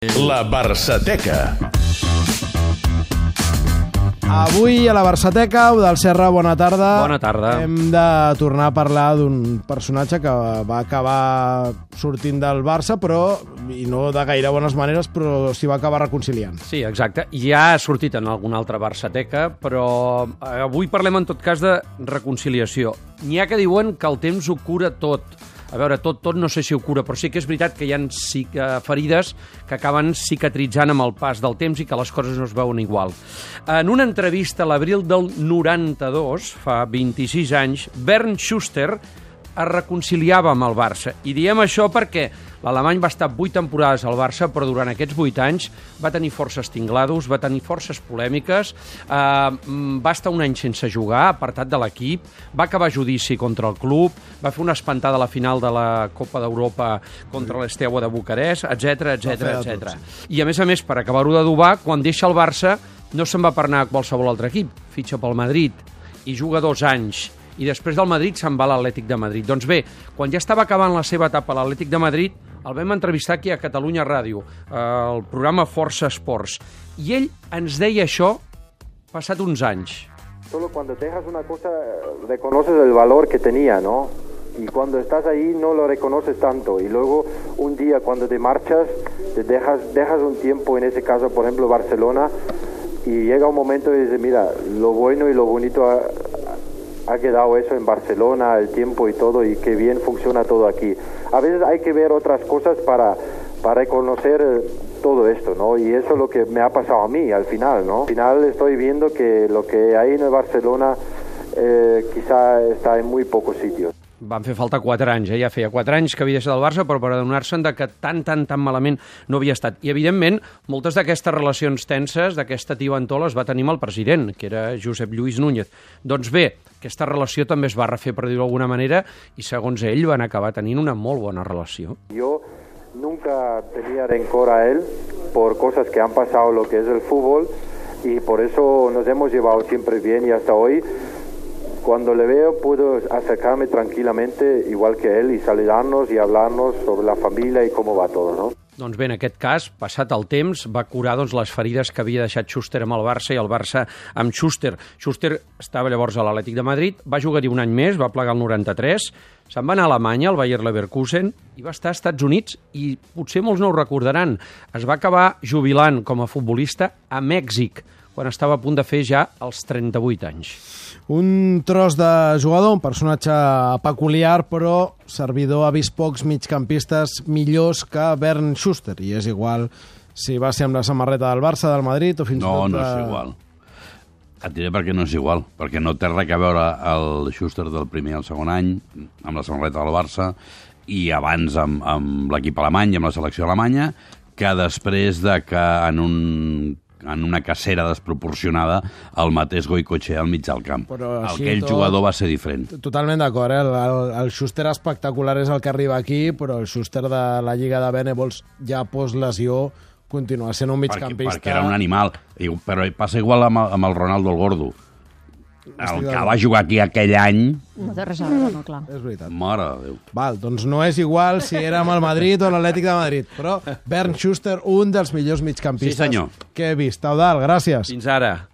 La Barçateca. Avui a la Barçateca, del Serra, bona tarda. Bona tarda. Hem de tornar a parlar d'un personatge que va acabar sortint del Barça, però, i no de gaire bones maneres, però s'hi va acabar reconciliant. Sí, exacte. Ja ha sortit en alguna altra Barçateca, però eh, avui parlem en tot cas de reconciliació. N'hi ha que diuen que el temps ho cura tot. A veure, tot, tot no sé si ho cura, però sí que és veritat que hi ha cic ferides que acaben cicatritzant amb el pas del temps i que les coses no es veuen igual. En una entrevista a l'abril del 92, fa 26 anys, Bernd Schuster es reconciliava amb el Barça. I diem això perquè l'alemany va estar 8 temporades al Barça, però durant aquests 8 anys va tenir forces tinglados, va tenir forces polèmiques, eh, va estar un any sense jugar, apartat de l'equip, va acabar judici contra el club, va fer una espantada a la final de la Copa d'Europa contra l'Esteua de Bucarest, etc etc etc. I a més a més, per acabar-ho d'adobar, quan deixa el Barça no se'n va per anar a qualsevol altre equip, fitxa pel Madrid i juga dos anys i després del Madrid se'n va l'Atlètic de Madrid. Doncs bé, quan ja estava acabant la seva etapa a l'Atlètic de Madrid, el vam entrevistar aquí a Catalunya Ràdio, al programa Força Esports, i ell ens deia això passat uns anys. Solo cuando dejas una cosa reconoces el valor que tenía, ¿no? Y cuando estás ahí no lo reconoces tanto. Y luego un día cuando te marchas, te dejas, dejas un tiempo, en ese caso, por ejemplo, Barcelona, y llega un momento y dices, mira, lo bueno y lo bonito ha, quedado eso en Barcelona, el tiempo y todo, y qué bien funciona todo aquí. A veces hay que ver otras cosas para, para reconocer todo esto, ¿no? Y eso es lo que me ha pasado a mí al final, ¿no? Al final estoy viendo que lo que hay en Barcelona eh, quizá está en muy pocos sitios. Van fer falta 4 anys, eh? ja feia 4 anys que havia deixat el Barça, però per adonar-se'n que tan, tan, tan malament no havia estat. I, evidentment, moltes d'aquestes relacions tenses, d'aquesta tibantor, les va tenir amb el president, que era Josep Lluís Núñez. Doncs bé, aquesta relació també es va refer, per dir-ho d'alguna manera, i segons ell van acabar tenint una molt bona relació. Yo nunca tenía rencor a él por cosas que han pasado lo que es el fútbol y por eso nos hemos llevado siempre bien y hasta hoy cuando le veo puedo acercarme tranquilamente igual que él y saludarnos y hablarnos sobre la familia y cómo va todo, ¿no? Doncs bé, en aquest cas, passat el temps, va curar doncs, les ferides que havia deixat Schuster amb el Barça i el Barça amb Schuster. Schuster estava llavors a l'Atlètic de Madrid, va jugar-hi un any més, va plegar el 93, se'n va anar a Alemanya, al Bayer Leverkusen, i va estar als Estats Units, i potser molts no ho recordaran. Es va acabar jubilant com a futbolista a Mèxic, quan estava a punt de fer ja els 38 anys. Un tros de jugador, un personatge peculiar, però servidor ha vist pocs migcampistes millors que Bernd Schuster, i és igual si va ser amb la samarreta del Barça, del Madrid, o fins no, i tot... No, no és igual. Et diré perquè no és igual, perquè no té res a veure el Schuster del primer el segon any amb la samarreta del Barça i abans amb, amb l'equip alemany i amb la selecció alemanya que després de que en un en una cacera desproporcionada el mateix Goicoechea al mig del camp. Però així Aquell tot- jugador va ser diferent. Totalment d'acord, eh? el, el, el Schuster espectacular és el que arriba aquí, però el Schuster de la Lliga de Benevols ja post-lesió continua sent un Perquè, migcampista. perquè era un animal. Però passa igual amb, amb el Ronaldo el Gordo. El que va jugar aquí aquell any, No té res a veure, no, clar. És veritat. mare de Déu. Val, doncs no és igual si era amb el Madrid o l'Atlètic de Madrid, però Bernd Schuster, un dels millors migcampistes Sí, senyor. que he vist. Eudal, gràcies. Fins ara.